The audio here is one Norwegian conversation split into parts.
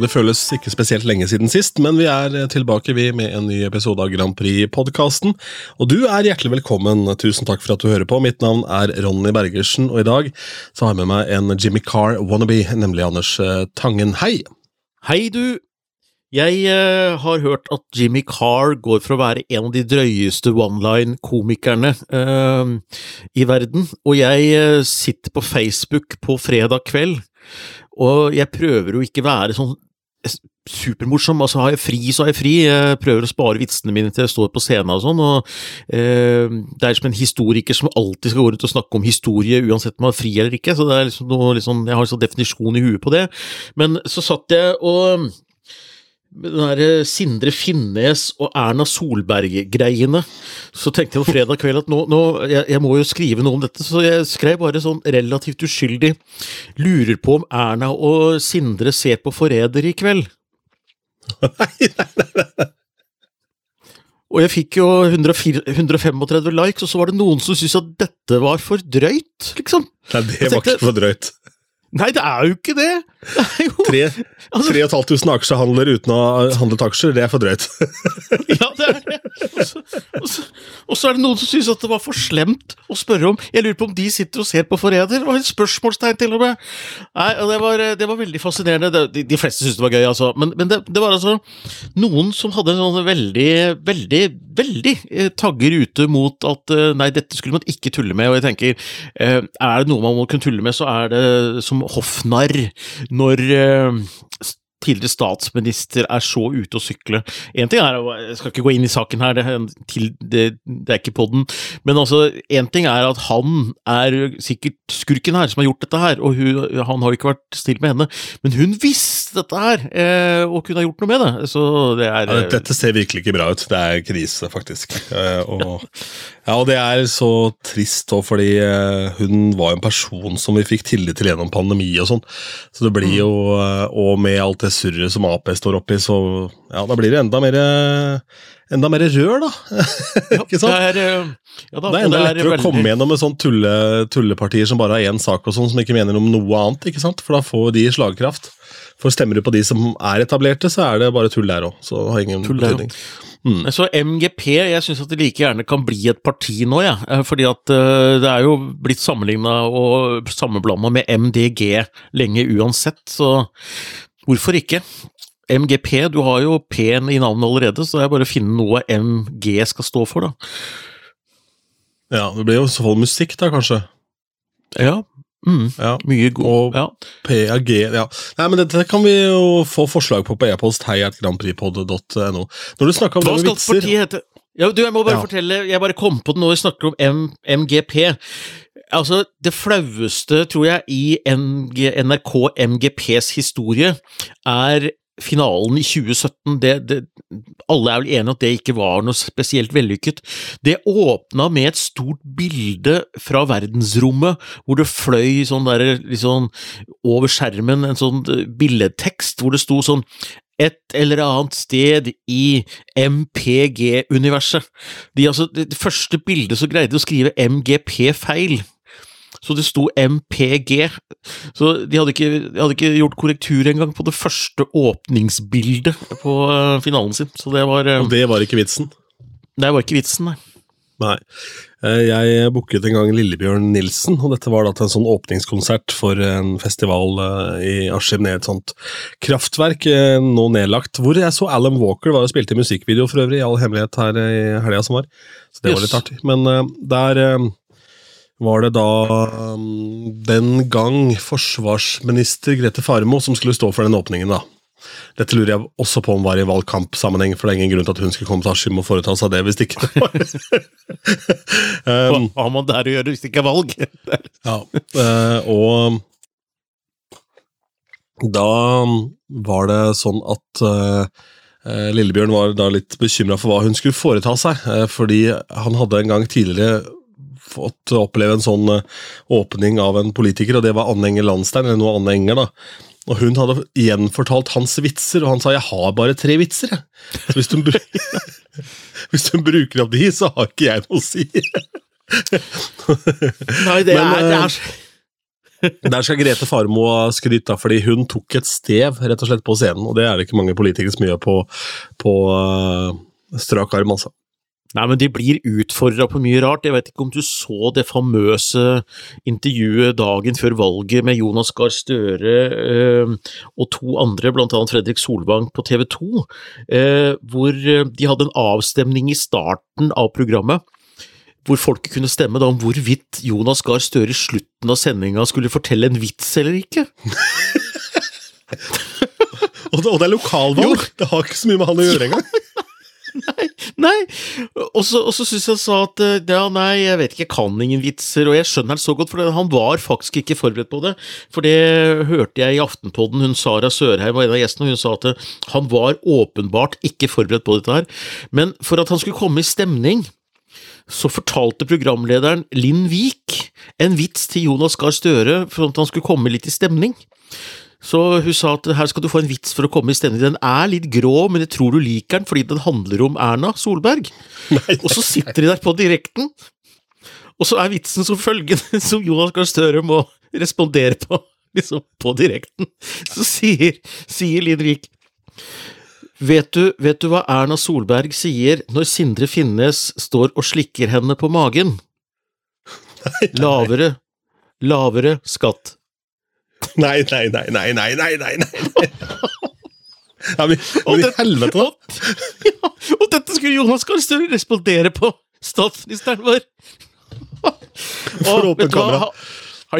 Det føles ikke spesielt lenge siden sist, men vi er tilbake vi med en ny episode av Grand Prix-podkasten. Og du er hjertelig velkommen. Tusen takk for at du hører på. Mitt navn er Ronny Bergersen, og i dag så har jeg med meg en Jimmy Carr-wannabe, nemlig Anders eh, Tangen. Hei! Hei, du! Jeg eh, har hørt at Jimmy Carr går for å være en av de drøyeste one-line-komikerne eh, i verden, og jeg eh, sitter på Facebook på fredag kveld, og jeg prøver å ikke være sånn supermorsom. Altså, har jeg fri, så har jeg fri. Jeg prøver å spare vitsene mine til jeg står på scenen og sånn. og eh, Det er som en historiker som alltid skal gå rundt og snakke om historie, uansett om man har fri eller ikke. så det er liksom noe, liksom, Jeg har en sånn definisjon i huet på det. Men så satt jeg og den der eh, Sindre Finnes og Erna Solberg-greiene. Så tenkte jeg på fredag kveld at nå, nå jeg, jeg, må jo skrive noe om dette, så jeg skrev bare sånn relativt uskyldig Lurer på om Erna og Sindre ser på Forræder i kveld. Nei, nei, nei. Og jeg fikk jo 104, 135 likes, og så var det noen som syntes at dette var for drøyt, liksom. Nei, det var ikke for drøyt. Nei, det er jo ikke det! Det er 3500 aksjehandler uten å ha handlet aksjer, det er for drøyt. ja, det er det. Så, og så, er det noen som syns at det var for slemt å spørre om Jeg lurer på om de sitter og ser på Forræder? Det var et spørsmålstegn, til og med. Nei, det var, det var veldig fascinerende. De, de fleste syntes det var gøy, altså. Men, men det, det, var altså noen som hadde en sånn veldig, veldig, veldig eh, tagger ute mot at eh, nei, dette skulle man ikke tulle med. Og jeg tenker, eh, er det noe man må kunne tulle med, så er det som hoffnarr når tidligere statsminister er så ute å sykle. En ting er, Jeg skal ikke gå inn i saken her, det, til, det, det er ikke på den, men altså, en ting er at han er sikkert skurken her som har gjort dette her, og hun, han har jo ikke vært snill med henne, men hun visste dette her, eh, og kunne ha gjort noe med det. Så det er ja, Dette ser virkelig ikke bra ut. Det er krise, faktisk. Eh, og, ja, og det er så trist òg, fordi eh, hun var en person som vi fikk tillit til gjennom pandemi og sånn, så det blir jo, og med alt det det surret som Ap står oppi, så ja, da blir det enda mer enda mer rør, da. ikke sant? Det er, eh, ja, da, det er enda det er lettere veldig... å komme gjennom med sånne tulle, tullepartier som bare har én sak, og sånn, som ikke mener om noe annet. ikke sant? For da får de slagkraft. For stemmer du på de som er etablerte, så er det bare tull der òg. Så det har ingen betydning. Mm. Så MGP jeg syns det like gjerne kan bli et parti nå, jeg. Ja. Fordi at uh, det er jo blitt sammenligna og sammenblanda med MDG lenge uansett, så Hvorfor ikke? MGP, du har jo P-en i navnet allerede, så det er bare å finne noe MG skal stå for, da. Ja, det blir jo i så fall musikk, da, kanskje? Ja. Mm, ja. Mye god Og ja. PAG ja. Nei, men Dette kan vi jo få forslag på på e-post heiatgrandprixpod.no. Når du snakker om Hva det med vitser partiet hete? Ja, du, jeg må bare ja. fortelle, jeg bare kom på det nå vi snakker om M MGP. Altså, det flaueste, tror jeg, i NRK MGPs historie er finalen i 2017. Det, det, alle er vel enige at det ikke var noe spesielt vellykket. Det åpna med et stort bilde fra verdensrommet, hvor det fløy sånn der, liksom, over skjermen en sånn billedtekst hvor det sto sånn et eller annet sted i MPG-universet. De, altså, det første bildet så greide å skrive MGP feil så det sto MPG. Så de hadde ikke, de hadde ikke gjort korrektur engang på det første åpningsbildet på eh, finalen sin. Så det var eh, Og det var ikke vitsen? Det var ikke vitsen, nei. Nei. Eh, jeg booket en gang Lillebjørn Nilsen, og dette var da til en sånn åpningskonsert for en festival i Askim, ned et sånt kraftverk, nå nedlagt, hvor jeg så Alan Walker var og spilte musikkvideo for øvrig, i all hemmelighet her i helga som var. Så det yes. var litt artig. Men der var det da um, den gang forsvarsminister Grete Farmo som skulle stå for den åpningen. da. Dette lurer jeg også på om var i valgkampsammenheng, for det er ingen grunn til at hun skulle komme til Askim og foreta seg det hvis det ikke var um, Hva har man der å gjøre hvis det ikke er valg? ja, uh, og da var det sånn at uh, Lillebjørn var da litt bekymra for hva hun skulle foreta seg, fordi han hadde en gang tidligere fått oppleve en sånn eh, åpning av en politiker, og det var Anne Enger Landstein, eller noe Anne Enger, da. Og hun hadde gjenfortalt hans vitser, og han sa 'jeg har bare tre vitser', jeg. Så hvis hun, hvis hun bruker opp de, så har ikke jeg noe å si. Nei, det, Men, er, det, er, Der skal Grete Farmo ha skryt, fordi hun tok et stev rett og slett på scenen. Og det er det ikke mange politikere som gjør på, på uh, strak arm, altså. Nei, men de blir utfordra på mye rart. Jeg vet ikke om du så det famøse intervjuet dagen før valget med Jonas Gahr Støre eh, og to andre, blant annet Fredrik Solvang på TV 2, eh, hvor de hadde en avstemning i starten av programmet hvor folk kunne stemme da om hvorvidt Jonas Gahr Støre i slutten av sendinga skulle fortelle en vits eller ikke. og, det, og, det, er lokalvalg! Det har ikke så mye med han å gjøre engang. Nei, nei. Og så, og så syns jeg sa at ja, nei, jeg vet ikke, jeg kan ingen vitser, og jeg skjønner det så godt, for han var faktisk ikke forberedt på det. For det hørte jeg i Aftenpodden, hun Sara Sørheim var en av gjestene, og hun sa at han var åpenbart ikke forberedt på dette her. Men for at han skulle komme i stemning, så fortalte programlederen Linn Vik en vits til Jonas Gahr Støre for at han skulle komme litt i stemning. Så hun sa at her skal du få en vits for å komme i stemning. Den er litt grå, men jeg tror du liker den fordi den handler om Erna Solberg. Nei, og så sitter de der på direkten, og så er vitsen som følgende, som Jonas Gahr Støre må respondere på, liksom på direkten. Så sier, sier Linn Vik Vet du, vet du hva Erna Solberg sier når Sindre Finnes står og slikker henne på magen? Nei, nei. Lavere, lavere skatt. Nei, nei, nei, nei, nei, nei, nei, nei. Ja, men, og det, helvete, da! Ja, og dette skulle Jonas Gahr Støre respondere på! Statsministeren vår! For åpent kamera.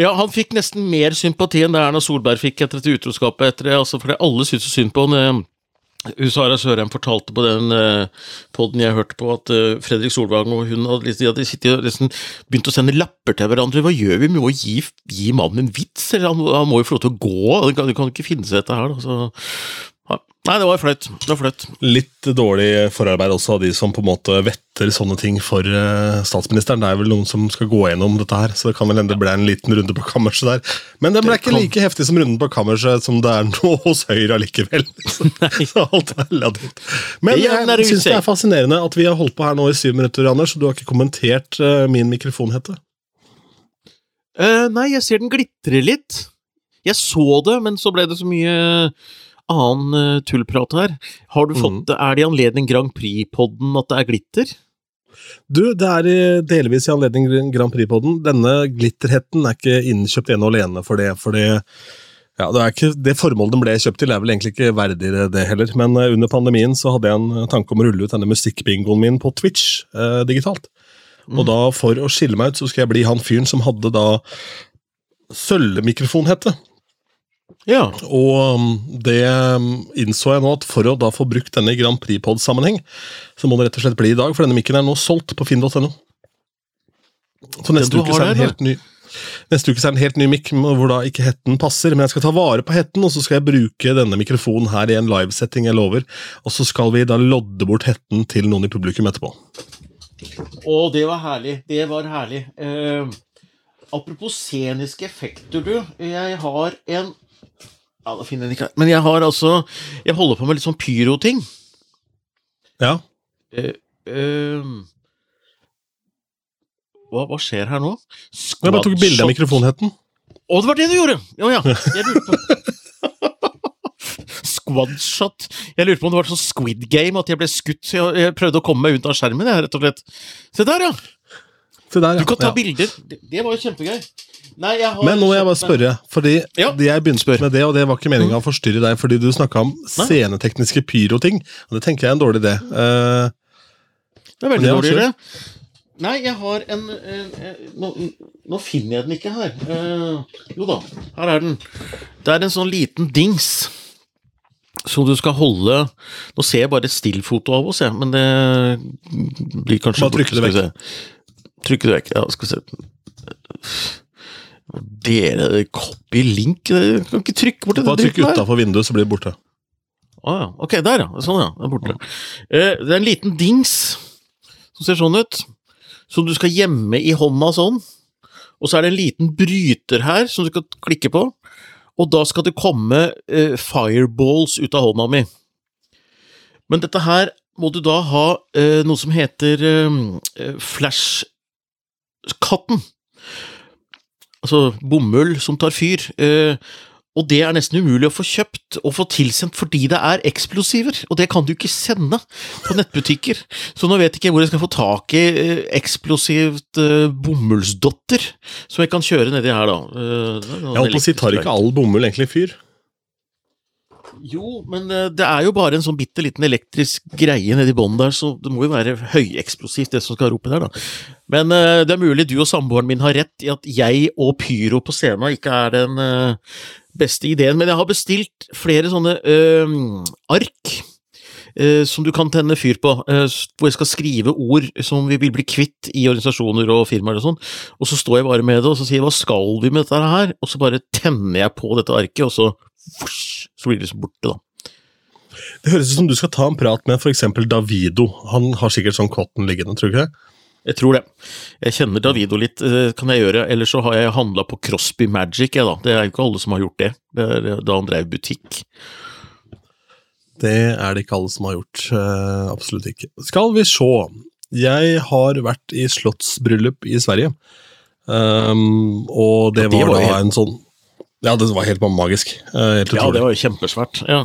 Ja, han fikk nesten mer sympati enn det Erna Solberg fikk etter dette utroskapet. Etter det, altså, fordi alle syntes synd på han. Sara Sørheim fortalte på den uh, poden jeg hørte på, at uh, Fredrik Solvang og hun hadde, hadde liksom begynt å sende lapper til hverandre. Hva gjør vi med å gi, gi mannen en vits? Eller han, han, må jo få lov til å gå, han kan, kan ikke finne seg dette her. Da. Så, Nei, det var flaut. Det var flaut. Litt dårlig forarbeid også av de som på en måte vetter sånne ting for uh, statsministeren. Det er vel noen som skal gå gjennom dette her, så det kan vel hende det ble en liten runde på kammerset der. Men den ble ikke like heftig som runden på kammerset som det er nå hos Høyre allikevel. så alt er ladet. Men jeg syns det er fascinerende at vi har holdt på her nå i syv minutter, Anders, og du har ikke kommentert uh, min mikrofonhette. Uh, nei, jeg ser den glitrer litt. Jeg så det, men så ble det så mye annen uh, tullprat her. Har du fått, mm. Er det i anledning Grand Prix-podden at det er glitter? Du, det er delvis i anledning Grand Prix-podden. Denne glitterhetten er ikke innkjøpt ene og alene for det. for det ja, det, er ikke, det formålet den ble kjøpt til, er vel egentlig ikke verdig det, heller. Men uh, under pandemien så hadde jeg en tanke om å rulle ut denne musikkbingoen min på Twitch uh, digitalt. Mm. Og da, for å skille meg ut, så skal jeg bli han fyren som hadde da sølvmikrofonhette. Ja. Og um, det um, innså jeg nå, at for å da få brukt denne i Grand Prix-pod-sammenheng, så må det rett og slett bli i dag, for denne mikken er nå solgt på finn.no. Så neste uke, er en helt ny, neste uke er en helt ny mikk hvor da ikke hetten passer, men jeg skal ta vare på hetten, og så skal jeg bruke denne mikrofonen her i en livesetting, jeg lover. Og så skal vi da lodde bort hetten til noen i publikum etterpå. Å, det var herlig. Det var herlig. Eh, apropos sceniske effekter, du. Jeg har en ja, da finner jeg den ikke Men jeg har altså Jeg holder på med litt sånn pyroting. Ja. Uh, uh, hva, hva, skjer her nå? Squad jeg bare tok bilde av mikrofonhetten. Å, det var det du gjorde! Ja, ja. Jeg lurte på Squadshot. Jeg lurte på om det var sånn Squid Game, at jeg ble skutt. Jeg, jeg prøvde å komme meg ut av skjermen, jeg, rett og slett. Se der, ja! Se der, ja. Du kan ta ja. bilder. Det, det var jo kjempegøy. Nei, Men nå må jeg bare spørre, fordi ja. jeg begynte Spør. med det, og det var ikke meninga å forstyrre deg, fordi du snakka om scenetekniske pyroting, og det tenker jeg er en dårlig idé. Uh, det er veldig dårlig idé. Nei, jeg har en uh, nå, nå, finner jeg den ikke her. Uh, jo da, her er den. Det er en sånn liten dings som du skal holde Nå ser jeg bare et stillfoto av oss, jeg, men det blir kanskje Bare trykk det vekk. Trykke det vekk, ja. Skal vi se dere copy link? Du kan ikke trykke borti. Bare trykk utafor vinduet, så blir det borte. Å ah, ja. Ok, der ja. Sånn, ja. Det er borte. Eh, det er en liten dings som ser sånn ut, som du skal gjemme i hånda sånn. Og så er det en liten bryter her som du skal klikke på, og da skal det komme eh, fireballs ut av hånda mi. Men dette her må du da ha eh, noe som heter eh, eh flashkatten. Altså bomull som tar fyr. Eh, og det er nesten umulig å få kjøpt og få tilsendt fordi det er eksplosiver, og det kan du ikke sende på nettbutikker. Så nå vet jeg ikke hvor jeg skal få tak i eh, eksplosivt uh, bomullsdotter som jeg kan kjøre nedi her, da. Jeg holdt på å si, tar ikke all bomull egentlig fyr? Jo, men det er jo bare en sånn bitte liten elektrisk greie nedi bånn der, så det må jo være høyeksplosivt, det som skal rope der, da. Men uh, det er mulig du og samboeren min har rett i at jeg og pyro på scenen ikke er den uh, beste ideen, men jeg har bestilt flere sånne uh, ark. som du kan tenne fyr på, hvor jeg skal skrive ord som vi vil bli kvitt i organisasjoner og firmaer og sånn, og så står jeg bare med det og så sier hva skal vi med dette her, og så bare tenner jeg på dette arket, og så så blir det liksom borte, da. Det høres ut som du skal ta en prat med f.eks. Davido. Han har sikkert sånn cotton liggende, tror du ikke? Jeg tror det. Jeg kjenner Davido litt, eh, kan jeg gjøre. Eller så har jeg handla på Crosby Magic, jeg, da. Det er jo ikke alle som har gjort det. Det da han drev butikk. Det er det ikke alle som har gjort. Uh, absolutt ikke. Skal vi se. Jeg har vært i slottsbryllup i Sverige. Um, og det, ja, det var, var da helt... en sånn ja, det var helt magisk. Helt ja, det var jo kjempesvært. ja.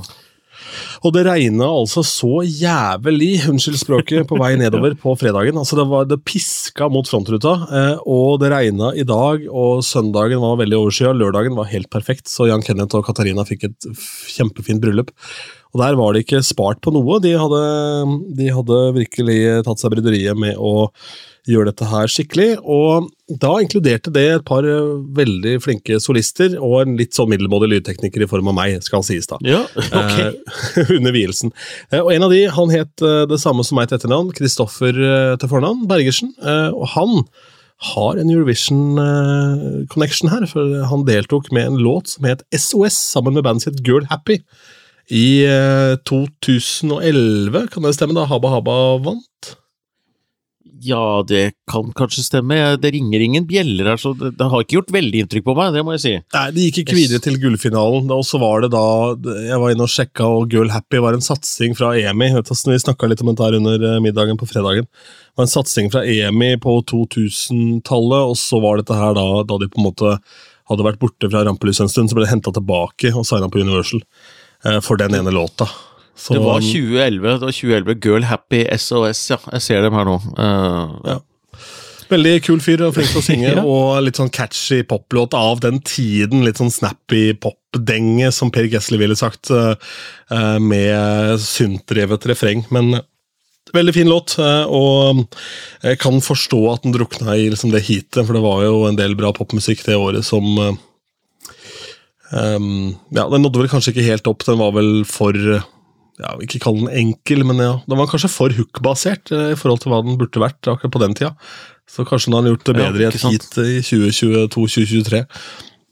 Og det regna altså så jævlig, unnskyld språket, på vei nedover på fredagen. Altså Det, var, det piska mot frontruta, eh, og det regna i dag, og søndagen var veldig overskya. Lørdagen var helt perfekt, så Jan Kenneth og Katarina fikk et kjempefint bryllup. Og der var det ikke spart på noe. De hadde, de hadde virkelig tatt seg bryderiet med å gjøre dette her skikkelig. Og da inkluderte det et par veldig flinke solister og en litt sånn middelmådig lydtekniker i form av meg, skal sies da. Ja, ok. Eh, under vielsen. Eh, og en av de, han het eh, det samme som meg til etternavn, Kristoffer eh, til fornavn, Bergersen. Og han har en Eurovision-connection her, for han deltok med en låt som het SOS, sammen med bandet sitt Girl Happy. I 2011, kan det stemme, da Haba Haba vant? Ja, det kan kanskje stemme. Det ringer ingen bjeller her, så det, det, har ikke gjort veldig inntrykk på meg, det må jeg si. Nei, Det gikk ikke videre til gullfinalen, og så var det da Jeg var inne og sjekka, og Girl Happy var en satsing fra EMI. Vi snakka litt om dette under eh, middagen på fredagen. Det var en satsing fra EMI på 2000-tallet, og så var dette her da, da de på en måte hadde vært borte fra rampelyset en stund, så ble det henta tilbake og signa på Universal eh, for den ene låta. Så, det var 2011, det var 2011, Girl Happy SOS, ja. Jeg ser dem her nå. Uh, ja. Veldig kul fyr og flink til å synge, ja. og litt sånn catchy poplåt av den tiden. Litt sånn snappy popdenge, som Per Gessle ville sagt, uh, med syntdrevet refreng. Men veldig fin låt, og jeg kan forstå at den drukna i liksom det heatet, for det var jo en del bra popmusikk det året som um, Ja, den nådde vel kanskje ikke helt opp, den var vel for ja, Ikke kall den enkel, men ja, den var kanskje for hook-basert uh, i forhold til hva den burde vært akkurat på den tida. Så kanskje den har gjort det bedre ja, i et heat i 2022-2023.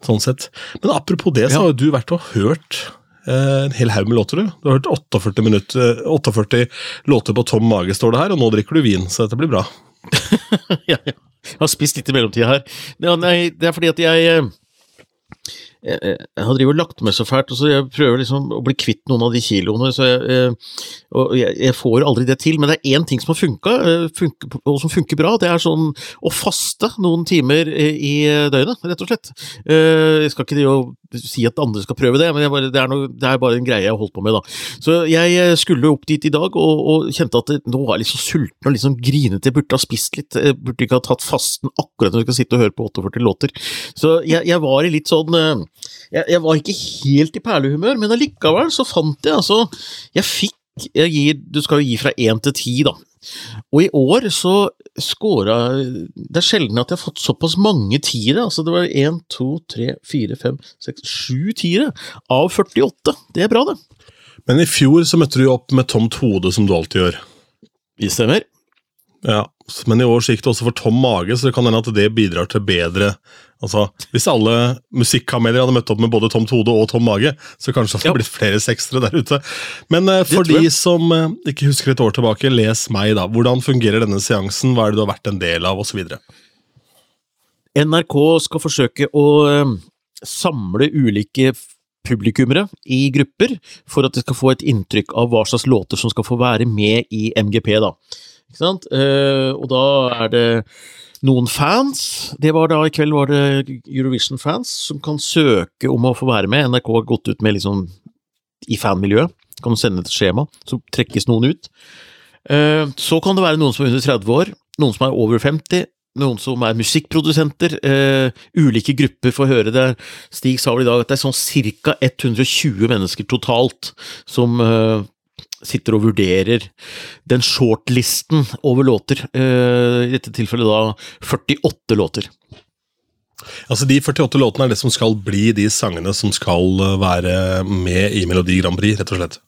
Sånn sett. Men apropos det, så ja. har jo du vært og hørt uh, en hel haug med låter. Du Du har hørt 48, minutter, 48 låter på tom mage, står det her, og nå drikker du vin, så dette blir bra. ja, ja. Jeg har spist litt i mellomtida her. Nei, det er fordi at jeg eh, jeg, jeg har drevet lagt meg så fælt, og så jeg prøver liksom å bli kvitt noen av de kiloene. så jeg, og jeg, jeg får aldri det til, men det er én ting som har funka, eh, og som funker bra. Det er sånn å faste noen timer i døgnet, rett og slett. Eh, jeg skal ikke jo si at andre skal prøve det, men bare, det, er noe, det, er bare en greie jeg har holdt på med. da. Så jeg eh, skulle opp dit i dag og, og kjente at det, nå var jeg liksom sulten og liksom grinete. Jeg burde ha spist litt, jeg burde ikke ha tatt fasten akkurat når jeg skal sitte og høre på 48 låter. Så jeg, jeg var i litt sånn jeg, jeg, var ikke helt i perlehumør, men allikevel så fant jeg altså Jeg fikk gir, Du skal jo gi fra én til ti, da. Og i år så scora Det er sjelden at jeg har fått såpass mange tiere. Altså det var én, to, tre, fire, fem, seks, sju tiere av 48. Det er bra, det. Men i fjor så møtte du opp med tomt hode, som du alltid gjør. Det stemmer. Ja, men i år gikk det også for tom mage, så det kan hende at det bidrar til bedre Altså, Hvis alle musikkameler hadde møtt opp med både tomt hode og tom mage, så kanskje det hadde ja. blitt flere sekstere der ute. Men uh, for de som uh, ikke husker et år tilbake, les meg, da. Hvordan fungerer denne seansen? Hva er det du har vært en del av, osv.? NRK skal forsøke å uh, samle ulike publikummere i grupper, for at de skal få et inntrykk av hva slags låter som skal få være med i MGP. da. Ikke sant? og da er det noen fans. Det var da I kveld var det Eurovision-fans som kan søke om å få være med. NRK har gått ut med liksom i fanmiljøet. Kan sende et skjema, så trekkes noen ut. Eh, så kan det være noen som er under 30 år, noen som er over 50, noen som er musikkprodusenter. Uh, ulike grupper får høre det. Stig sa vel i dag at det er sånn ca. 120 mennesker totalt som sitter og vurderer den shortlisten over låter. Uh, I dette tilfellet da 48 låter. Altså De 48 låtene er det som skal bli de sangene som skal være med i Melodi Grand Prix, rett og slett?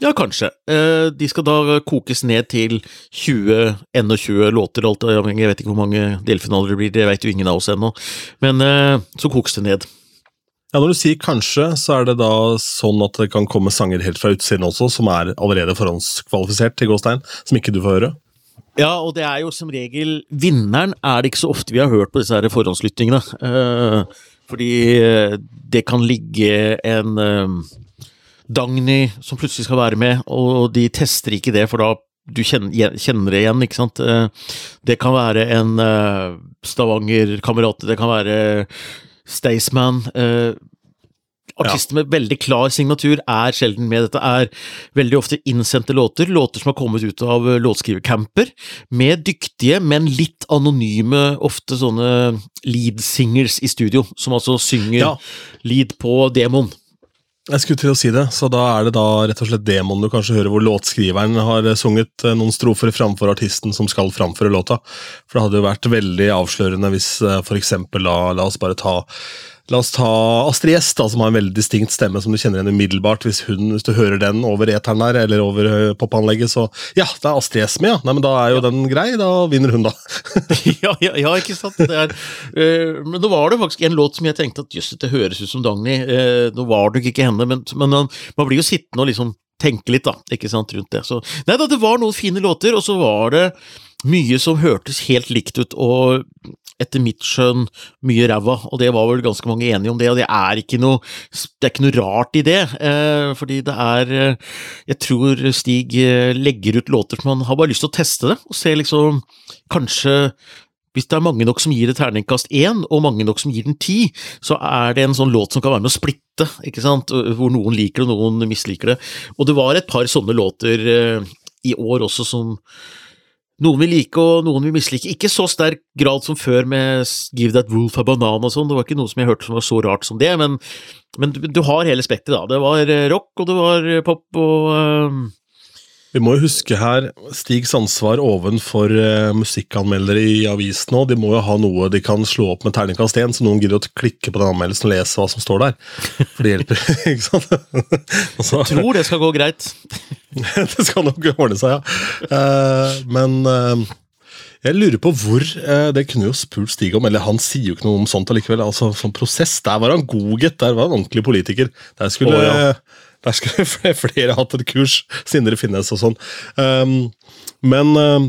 Ja, kanskje. Eh, de skal da kokes ned til 20-21 låter, alt avhengig. Jeg vet ikke hvor mange delfinaler det blir, det vet jo ingen av oss ennå. Men eh, så kokes det ned. Ja, Når du sier kanskje, så er det da sånn at det kan komme sanger helt fra utsiden også, som er allerede forhåndskvalifisert til Gåstein, som ikke du får høre? Ja, og det er jo som regel Vinneren er det ikke så ofte vi har hørt på disse her forhåndslyttingene. Eh, fordi det kan ligge en Dagny som plutselig skal være med, og de tester ikke det, for da du kjenner, kjenner det igjen, ikke sant. Eh, det kan være en Stavanger-kamerat, det kan være Staysman. Uh, Artister ja. med veldig klar signatur er sjelden med. Dette er veldig ofte innsendte låter, låter som har kommet ut av låtskrivercamper, med dyktige, men litt anonyme, ofte sånne lead singers i studio, som altså synger ja. lead på demoen. Jeg skulle til å si det, så da er det da rett og slett demoen du kanskje hører hvor låtskriveren har sunget eh, noen strofer framfor artisten som skal framføre låta. For det hadde jo vært veldig avslørende hvis eh, for eksempel da, la oss bare ta La oss ta Astrid S, da, som har en veldig distinkt stemme som du kjenner igjen umiddelbart. Hvis, hun, hvis du hører den over eteren der, eller over uh, popanlegget, så Ja, det er Astrid S med, ja! Nei, men Da er jo ja. den grei, da vinner hun, da. ja, ja, ja, ikke sant. Er, uh, men nå var det faktisk en låt som jeg tenkte at jøss, det høres ut som Dagny. Uh, nå var det ikke henne, men, men man, man, blir jo sittende og liksom tenke litt, da, ikke sant, rundt det. Så nei da, det var noen fine låter, og så var det mye som hørtes helt likt ut, og etter mitt skjønn mye ræva, og det var vel ganske mange enige om det, og det er ikke noe, er ikke noe rart i det, eh, fordi det er eh, Jeg tror Stig eh, legger ut låter som han har bare lyst til å teste det, og se liksom Kanskje hvis det er mange nok som gir det terningkast én, og mange nok som gir den ti, så er det en sånn låt som kan være med å splitte, ikke sant, hvor noen liker det og noen misliker det. Og det var et par sånne låter i år også som noen vil like og noen vil mislike. Ikke så sterk grad som før med Give That Wolf a Banana og sånn, det var ikke noe som jeg hørte som var så rart som det, men, men du, du, har hele spekteret, da. Det var eh, rock, og det var eh, pop, og uh, vi må jo huske her Stigs ansvar ovenfor uh, musikkanmeldere i avisen òg. De må jo ha noe de kan slå opp med terningkast 1, så noen gidder å klikke på den anmeldelsen og lese hva som står der. For det hjelper, ikke sant? Altså, jeg tror det skal gå greit. det skal nok ordne seg, ja. Uh, men uh, jeg lurer på hvor Det kunne jo spurt Stig om, eller han sier jo ikke noe om sånt allikevel. altså sånn prosess, der var han god, gitt. Der var han ordentlig politiker. Der skulle oh, ja. Der skulle flere hatt et kurs, Sindre Finnes og sånn. Um, men uh,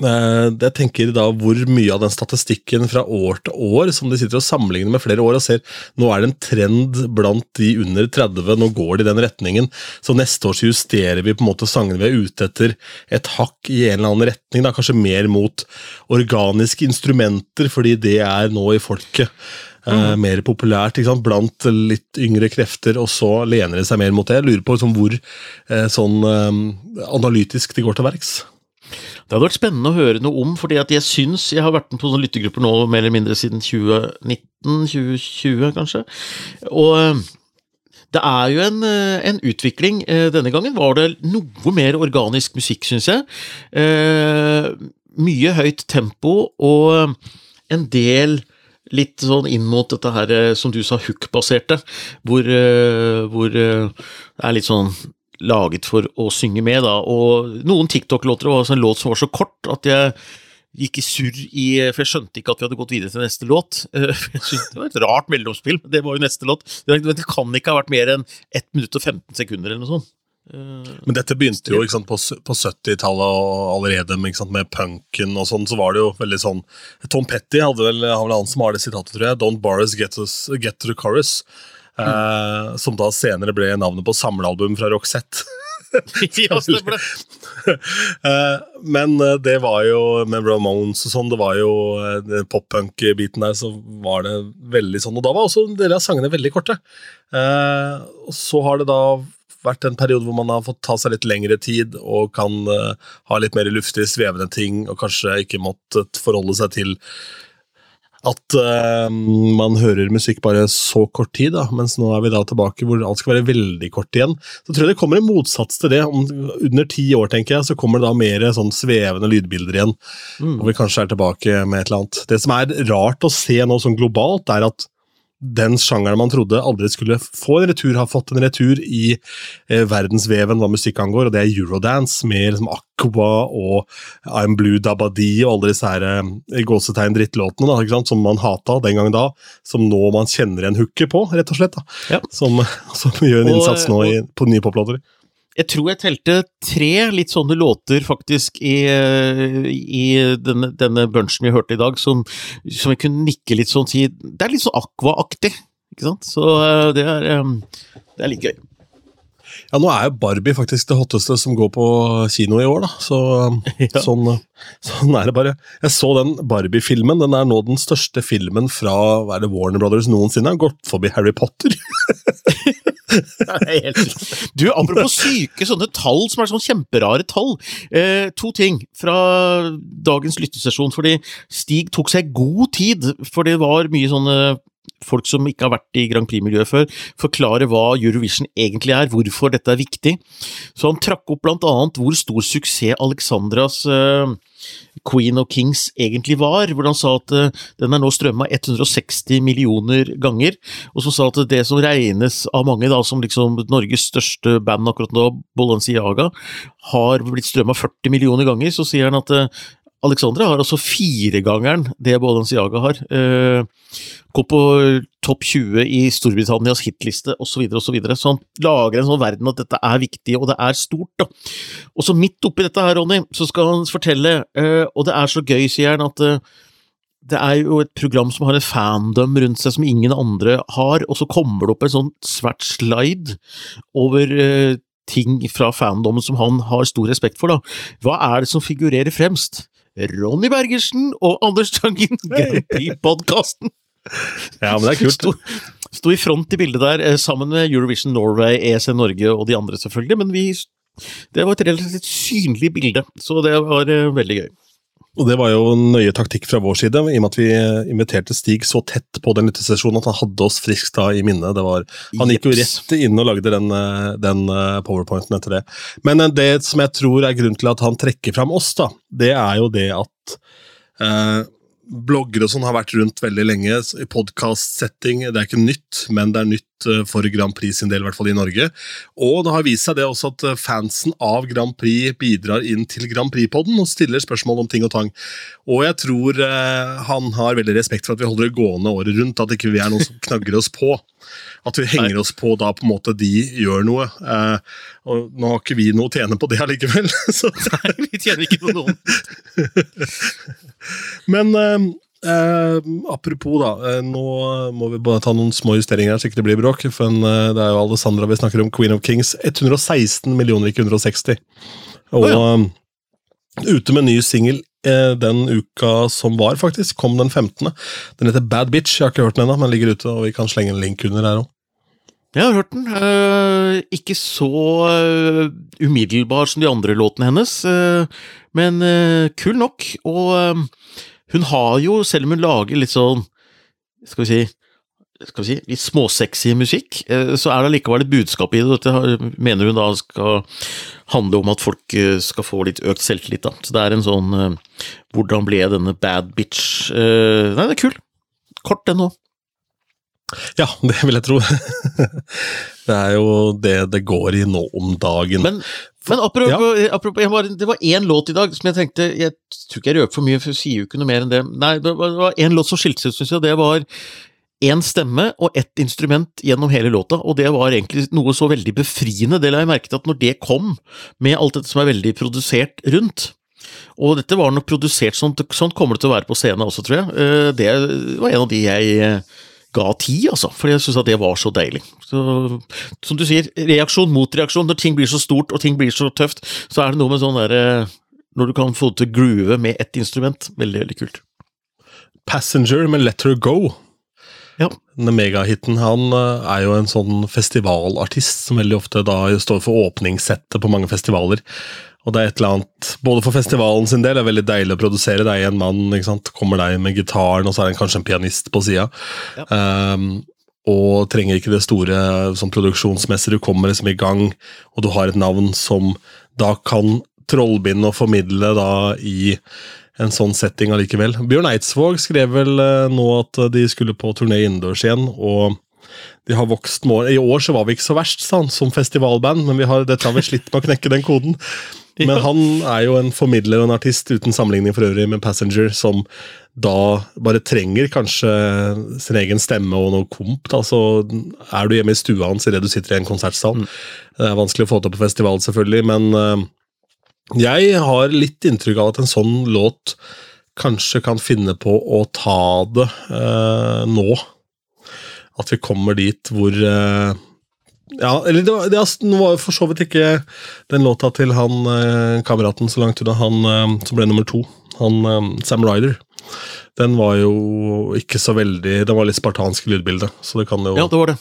jeg tenker da hvor mye av den statistikken fra år til år som de sitter og sammenligner med flere år og ser nå er det en trend blant de under 30, nå går det i den retningen. Så neste år så justerer vi på en måte sangene vi er ute etter et hakk i en eller annen retning. da Kanskje mer mot organiske instrumenter, fordi det er nå i folket. Mm. mer populært blant litt yngre krefter, og så lener de seg mer mot det. Jeg lurer på liksom, hvor eh, sånn eh, analytisk de går til verks. Det hadde vært spennende å høre noe om, fordi jeg syns jeg har vært med på sånne lyttegrupper nå mer eller mindre siden 2019-2020, kanskje. Og det er jo en, en, utvikling. Denne gangen var det noe mer organisk musikk, syns jeg. Mye høyt tempo og en del litt sånn inn mot dette her, eh, som du sa, hook-baserte, hvor, eh, hvor, eh, det er litt sånn laget for å synge med, da. Og noen TikTok-låter var en låt som var så kort at jeg gikk i surr i For jeg skjønte ikke at vi hadde gått videre til neste låt. Jeg synes Det var et rart mellomspill, men det var jo neste låt. Det kan ikke ha vært mer enn 1 minutt og 15 sekunder eller noe sånt. Eh, Men dette begynte jo sant, på, på 70-tallet allerede sant, med punken og sånn. Så var det jo veldig sånn Tom Petty hadde vel, har vel han som har det sitatet, tror jeg. Don't borrow get, us, get to the chorus. Mm. Eh, som da senere ble navnet på samlealbum fra Roxette. ja, stemmer det. Eh, Men eh, det var jo med Ramones og sånn, det var jo eh, pop-punk-biten der, så var det veldig sånn. Og da var også deler av sangene veldig korte. Eh, Og så har det da vært en periode hvor man har fått ta seg litt lengre tid og kan uh, ha litt mer luftig, svevende ting, og kanskje ikke måttet forholde seg til at uh, man hører musikk bare så kort tid, da, mens nå er vi da tilbake hvor alt skal være veldig kort igjen. Så tror jeg det kommer en motsats til det. Om under ti år tenker jeg, så kommer det da mer sånn svevende lydbilder igjen. Og vi kanskje er tilbake med et eller annet. Det som er rart å se nå sånn globalt, er at den sjangeren man trodde aldri skulle få en retur, har fått en retur i eh, verdensveven hva musikk angår, og det er eurodance med liksom Aqua og I'm Blue Dabadi og alle disse her eh, gåsetegn drittlåtene da, som man hata den gang da, som nå man kjenner en hooker på, rett og slett. da, Ja. som, som gjør en Og- innsats nå i, på nye poplåter. Jeg tror jeg telte tre litt sånne låter faktisk i, eh, i denne, denne bunchen vi hørte i dag, som, som jeg kunne nikke litt sånn si Det er litt sånn Aqua-aktig, ikke sant? Så eh, det er, eh, det er litt gøy. Ja, nå er jo Barbie faktisk det hotteste som går på kino i år, da. Så Ja. sånn, sånn er det bare. Jeg så den Barbie-filmen. Den er nå den største filmen fra hva er det, Warner Brothers noensinne. Har gått forbi Harry Potter. Du, apropos syke sånne tall som er sånn kjemperare tall. Eh, to ting fra dagens lyttesesjon, fordi Stig tok seg god tid, for det var mye sånne folk som ikke har vært i Grand Prix-miljøet før, forklare hva Eurovision egentlig er, hvorfor dette er viktig. Så han trakk opp blant annet hvor stor suksess Alexandras uh, Queen of Kings egentlig var, hvor han sa at uh, den er nå strømma 160 millioner ganger, og som sa at det som regnes av mange da som liksom Norges største band akkurat nå, Balenciaga, har blitt strømma 40 millioner ganger, så sier han at eh, Alexandra har altså firegangeren det Balenciaga har. Eh, Gå på topp 20 i Storbritannias hitliste osv. Så, og så, videre. så han lager en sånn verden at dette er viktig, og det er stort. da. Og så midt oppi dette her, Ronny, så skal han fortelle, eh, og det er så gøy, sier han, at eh, det er jo et program som har en fandom rundt seg som ingen andre har, og så kommer det opp en sånn svært slide over eh, ting fra fandomen som han har stor respekt for, da. Hva er det som figurerer fremst? Ronny Bergersen og Anders Tangen, Grand Prix-podkasten! Ja, men det er kult. Sto, sto i front i bildet der, eh, sammen med Eurovision Norway, ESN Norge og de andre, selvfølgelig, men vi Det var et relativt synlig bilde, så det var eh, veldig gøy. Og det var jo nøye taktikk fra vår side, i og med at vi inviterte Stig så tett på den lyttesesjonen at han hadde oss friskt da i minne. Var, han gikk jo rett inn og lagde den, eh, den eh, powerpointen etter det. Men eh, det som jeg tror er grunnen til at han trekker fram oss, da, det er jo det at eh, bloggere og sånn har vært rundt veldig lenge i podkast-setting. Det er ikke nytt, men det er nytt eh, for Grand Prix sin del, i hvert fall i Norge. Og det har vist seg det også at eh, fansen av Grand Prix bidrar inn til Grand Prix-podden og stiller spørsmål om ting og tang. Og jeg tror eh, han har veldig respekt for at vi holder det gående året rundt, at ikke vi er noen som knagger oss på. At vi henger oss på da på en måte de gjør noe. Eh, og nå har ikke vi noe å tjene på det allikevel. Så Nei, vi tjener ikke på noen. Men eh, eh, apropos, da. Eh, nå må vi bare ta noen små justeringer her, så ikke det blir bråk. For en, eh, det er jo Alessandra vi snakker om, Queen of Kings. 116 millioner, ikke 160. Og oh, ja. ute med ny singel eh, den uka som var, faktisk. Kom den 15. Den heter Bad Bitch. Jeg har ikke hørt den ennå, men ligger ute, og vi kan slenge en link under her òg. Jeg har hørt den. eh, ikke så eh, umiddelbar som de andre låtene hennes, eh, men eh, kul nok. Og eh, hun har jo, selv om hun lager litt sånn Skal vi si skal vi si, litt småsexy musikk, eh, så er det likevel et budskap i det. Dette mener hun da skal handle om at folk eh, skal få litt økt selvtillit. da. Så det er en sånn eh, Hvordan ble denne bad bitch? Nei, det er kul. Kort, den òg. Ja, det vil jeg tro. det er jo det det går i nå om dagen. Men, men apropos, apropos jeg var, det var én låt i dag som jeg tenkte Jeg tror ikke jeg røper for mye, for jeg sier jo ikke noe mer enn det. Nei, det var, det var én låt som skilte seg ut, syns jeg, det var én stemme og ett instrument gjennom hele låta, og det var egentlig noe så veldig befriende. Det la jeg merke til at når det kom, med alt dette som er veldig produsert rundt og dette var nok produsert sånn, sånn kommer det til å være på scenen også, tror jeg. Eh, Det var en av de jeg ga ti, altså, for jeg syns at det var så deilig. Så, som du sier, reaksjon mot reaksjon. Når ting blir så stort og ting blir så tøft, så er det noe med sånn derre Når du kan få det til å groove med ett instrument. Veldig, veldig kult. Passenger med Let Her Go. Ja. Denne megahiten. Han eh, er jo en sånn festivalartist som veldig ofte da står for åpningssettet på mange festivaler. Og det er et eller annet, Både for festivalen sin del er det veldig deilig å produsere Det er en mann. ikke sant? Kommer deg med gitaren, og så er det kanskje en pianist på sida. Ja. Um, og trenger ikke det store sånn produksjonsmessig. Du kommer liksom i gang, og du har et navn som da kan trollbinde og formidle da i en sånn setting allikevel. Bjørn Eidsvåg skrev vel eh, nå at de skulle på turné innendørs igjen, og de har vokst med år. I år så var vi ikke så verst, sa han, som festivalband, men vi har, dette har vi slitt med å knekke den koden. Men han er jo en formidler og en artist, uten sammenligning for øvrig med Passenger, som da bare trenger kanskje sin egen stemme og noe komp. da, Så er du hjemme i stua hans idet du sitter i en konsertsal. Mm. Det er vanskelig å få til på festival, selvfølgelig, men eh, jeg har litt inntrykk av at en sånn låt kanskje kan finne på å ta det eh, nå. At vi kommer dit hvor eh, Ja, eller det var, det altså, nå var jo for så vidt ikke den låta til han eh, kameraten så langt unna, han eh, som ble nummer to, han eh, Sam Ryder. Den var jo ikke så veldig Den var litt spartansk i lydbildet, så det kan jo Ja, det var det.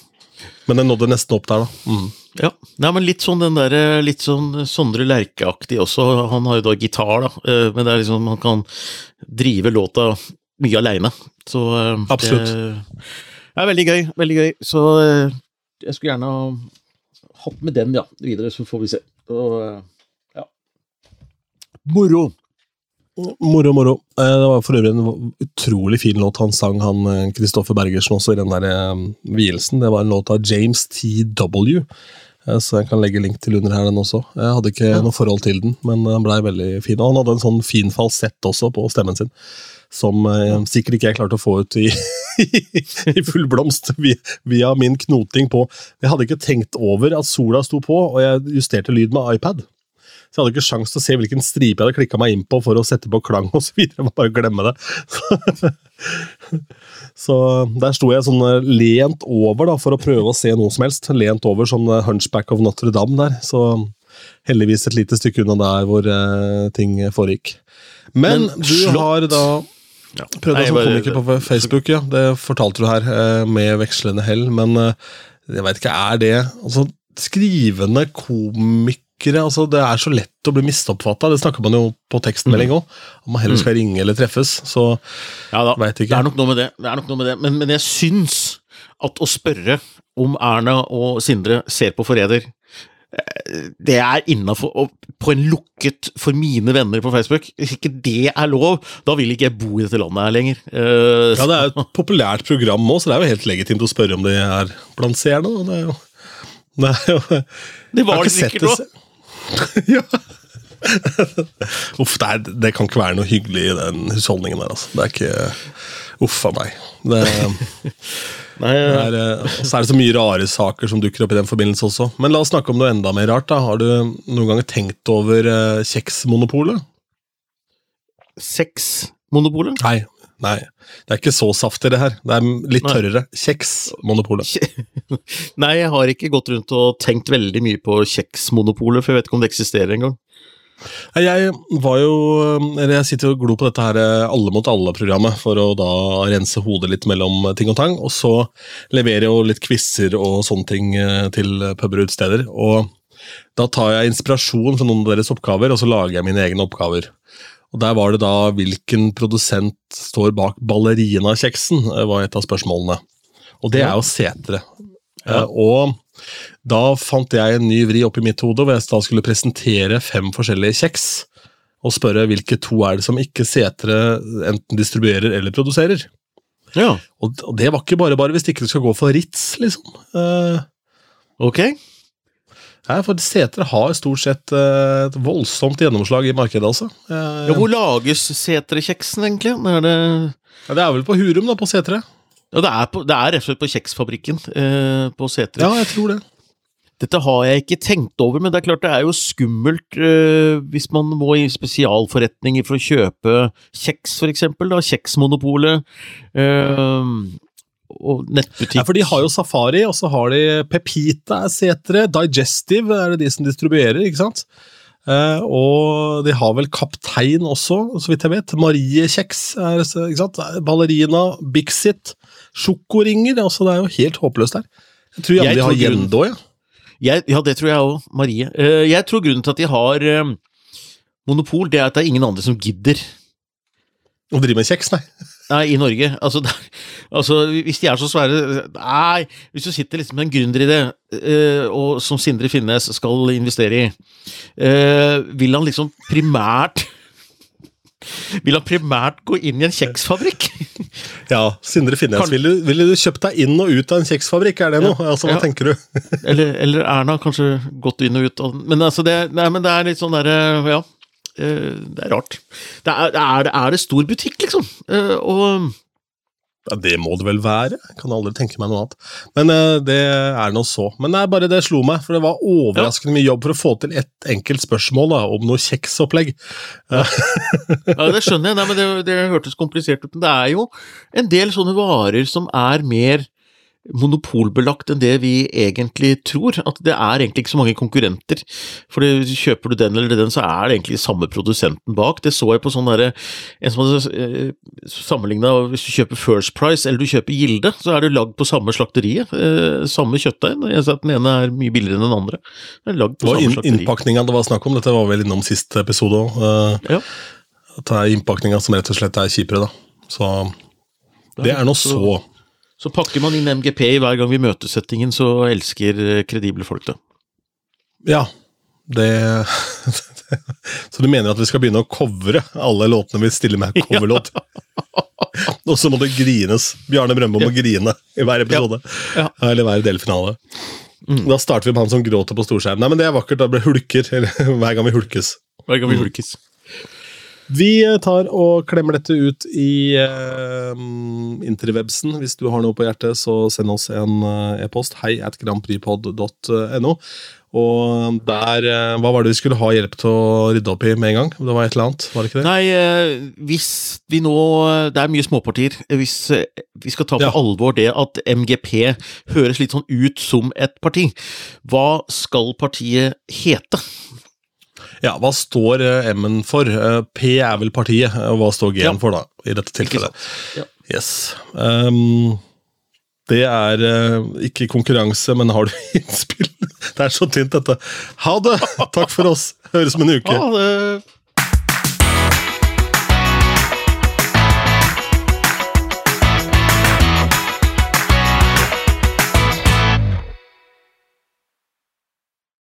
Men den nådde nesten opp der, da. Mm. Ja, Nei, men litt sånn den derre Litt sånn Sondre Lerche-aktig også. Han har jo da gitar, da, eh, men det er liksom han kan drive låta mye aleine. Så eh, Absolutt. Det er veldig gøy. Veldig gøy. Så eh, jeg skulle gjerne ha hatt med den, ja, videre, så får vi se. Og, eh, ja. Moro! Moro, moro. Eh, Det var for øvrig en utrolig fin låt han sang, han Kristoffer Bergersen, også i den der eh, vielsen. Det var en låt av James T.W., eh, så jeg kan legge link til under her, den også. Jeg hadde ikke Ja. noe forhold til den, men den blei veldig fin. Og han hadde en sånn fin falsett også på stemmen sin, som eh, sikkert ikke jeg klarte å få ut i, i full blomst via, via min knoting på Jeg hadde ikke tenkt over at sola sto på, og jeg justerte lyd med iPad. Så jeg hadde ikke sjans til å se hvilken stripe jeg hadde klikka meg inn på for å sette på klang osv. Jeg må bare glemme det. Så der sto jeg sånn eh, lent over da, for å prøve å se noe som helst. Lent over sånn eh, Hunchback of Notre-Dame der. Så heldigvis et lite stykke unna der hvor eh, ting foregikk. Men, Men du slott- har da Ja. Prøvde Nei, som komiker på Facebook, ja. Det fortalte du her, eh, med vekslende hell. Men eh, jeg veit ikke, er det altså, Skrivende komikere altså, Det er så lett å bli misoppfatta. Det snakker man jo på tekstmelding òg. Om man heller skal ringe eller treffes. Så Ja da, Vet ikke. det er nok noe med det. det, er nok noe med det. Men, men jeg syns at å spørre om Erna og Sindre ser på Forræder, det er innafor på en lukket for mine venner på Facebook. Hvis ikke det er lov, da vil ikke jeg bo i dette landet her lenger. Uh, ja, det er et populært program òg, så det er jo helt legitimt å spørre om de er blant seerne. Det er jo, det er jo det var det sikkert òg. ja. Uff, det, er, det kan ikke være noe hyggelig i den husholdningen der, altså. Det er ikke Uff a meg. Det, Nei, det er, eh, så er det så mye rare saker som dukker opp i den forbindelse også. Men la oss snakke om noe enda mer rart. da. Har du noen ganger tenkt over eh, kjeksmonopolet? Sexmonopolet? Nei. Nei. Det er ikke så saftig, det her. Det er litt Nei. tørrere. Kjeksmonopolet. Nei, jeg har ikke gått rundt og tenkt veldig mye på kjeksmonopolet, for jeg vet ikke om det eksisterer engang. Jeg var jo Eller jeg sitter og glor på dette her eh, Alle mot alle-programmet for å da rense hodet litt mellom ting og tang. Og så leverer jeg jo litt quizer og sånne ting eh, til puber og utesteder. Og da tar jeg inspirasjon fra noen av deres oppgaver, og så lager jeg mine egne oppgaver. Og Der var det da hvilken produsent står bak ballerinakjeksen, eh, var et av spørsmålene. Og det er jo setere. Ja. Eh, Og da fant jeg en ny vri oppi mitt hode, hvor jeg da skulle presentere fem forskjellige kjeks. Og spørre hvilke to er det som ikke setere enten distribuerer eller produserer. Ja, Og og det var ikke bare bare hvis ikke du skal gå for Ritz, liksom. Uh, ok. Nei, for setere har stort sett uh, et voldsomt gjennomslag i markedet, altså. Uh, Ja, hvor lages setrekjeksen, egentlig? Er det, ja, det er vel på Hurum, da, på setere. Ja, det, er på, det er rett og slett på kjeksfabrikken eh, på Setre. Ja, jeg tror det. Dette har jeg ikke tenkt over, men det er klart det er jo skummelt eh, hvis man må i spesialforretninger for å kjøpe kjeks, for eksempel. Da, Kjeksmonopolet. Eh, og nettbutikk. Ja, for de har jo Safari, og så har de Pepita er Setre. Digestive er det de som distribuerer, ikke sant? Uh, og de har vel Kaptein også, så vidt jeg vet. Mariekjeks, er, ikke sant? Ballerina, Bixit, sjokoringer. Altså, det er jo helt håpløst der. Jeg tror Jeg jeg har Jendo, ja. Jeg, ja, det tror jeg òg. Marie. Eh, jeg tror grunnen til at de har eh, monopol, det er at det er ingen andre som gidder. Å drive med kjeks, nei. Nei, i Norge. Altså, der, altså, hvis de er så svære Nei, hvis du sitter liksom med en gründeridé, uh, og som Sindre Finnes skal investere i, uh, vil han liksom primært Vil han primært gå inn i en kjeksfabrikk? Ja, Sindre Finnes, Kan- ville, du- ville du kjøpt deg inn og ut av en kjeksfabrikk? Er det noe? Altså, hva Ja. tenker du? Eller, eller Erna, kanskje gått inn og ut. av- Men, altså det, nei, men det er litt sånn derre Ja. eh, Det er rart. Det er, er, er det stor butikk, liksom? Eh, Og Ja, Det må det vel være. Jeg kan aldri tenke meg noe annet. Men uh, det er nå så. Men det er bare det slo meg, for det var overraskende mye jobb for å få til ett enkelt spørsmål da, om noe kjeksopplegg. Ja, det skjønner jeg, Nei, men det, det hørtes komplisert ut. Men det er jo en del sånne varer som er mer monopolbelagt enn det vi egentlig tror. At det er egentlig ikke så mange konkurrenter. For kjøper du den eller den, så er det egentlig samme produsenten bak. Det så jeg på sånn derre En som hadde eh, sammenligna hvis du kjøper First Price eller du kjøper Gilde, så er det lagd på samme slakteriet. Eh, samme kjøttdeig. Jeg sa at den ene er mye billigere enn den andre. Det er lagd på var samme slakteri. innpakninga det var snakk om. Dette var vel innom sist episode òg. Ja. At det er innpakninga som rett og slett er kjipere, da. Så det er nå så. Så pakker man inn MGP i hver gang vi møter settingen, så elsker eh, kredible folk det. Ja. Det Så du mener at vi skal begynne å covre alle låtene vi stiller med coverlåt? Og så må det grines. Bjarne Brøndbo må grine i hver episode. Ja. Eller hver delfinale. Da starter vi med han som gråter på storskjerm. Nei, men det er vakkert. Da blir hulker eller, hver gang vi hulkes. Hver gang vi hulkes. Vi tar og klemmer dette ut i uh, interwebsen. Hvis du har noe på hjertet, så send oss en eh, e-post. Hei at grandpripod.no. Og der eh, Hva var det vi skulle ha hjelp til å rydde opp i med en gang? Det var et eller annet, var det ikke det? Nei, eh, hvis vi nå Det er mye småpartier. Hvis eh, vi skal ta på Ja. alvor det at MGP høres litt sånn ut som et parti, hva skal partiet hete? Ja, Hva står eh, M-en for? Eh, P er vel partiet, og hva står G-en Ja. for, da? I dette tilfellet. Ja. Yes. Um, det er uh, ikke konkurranse, men har du innspill? Det er så tynt, dette. Ha det! Takk for oss. Høres om en uke. Ha det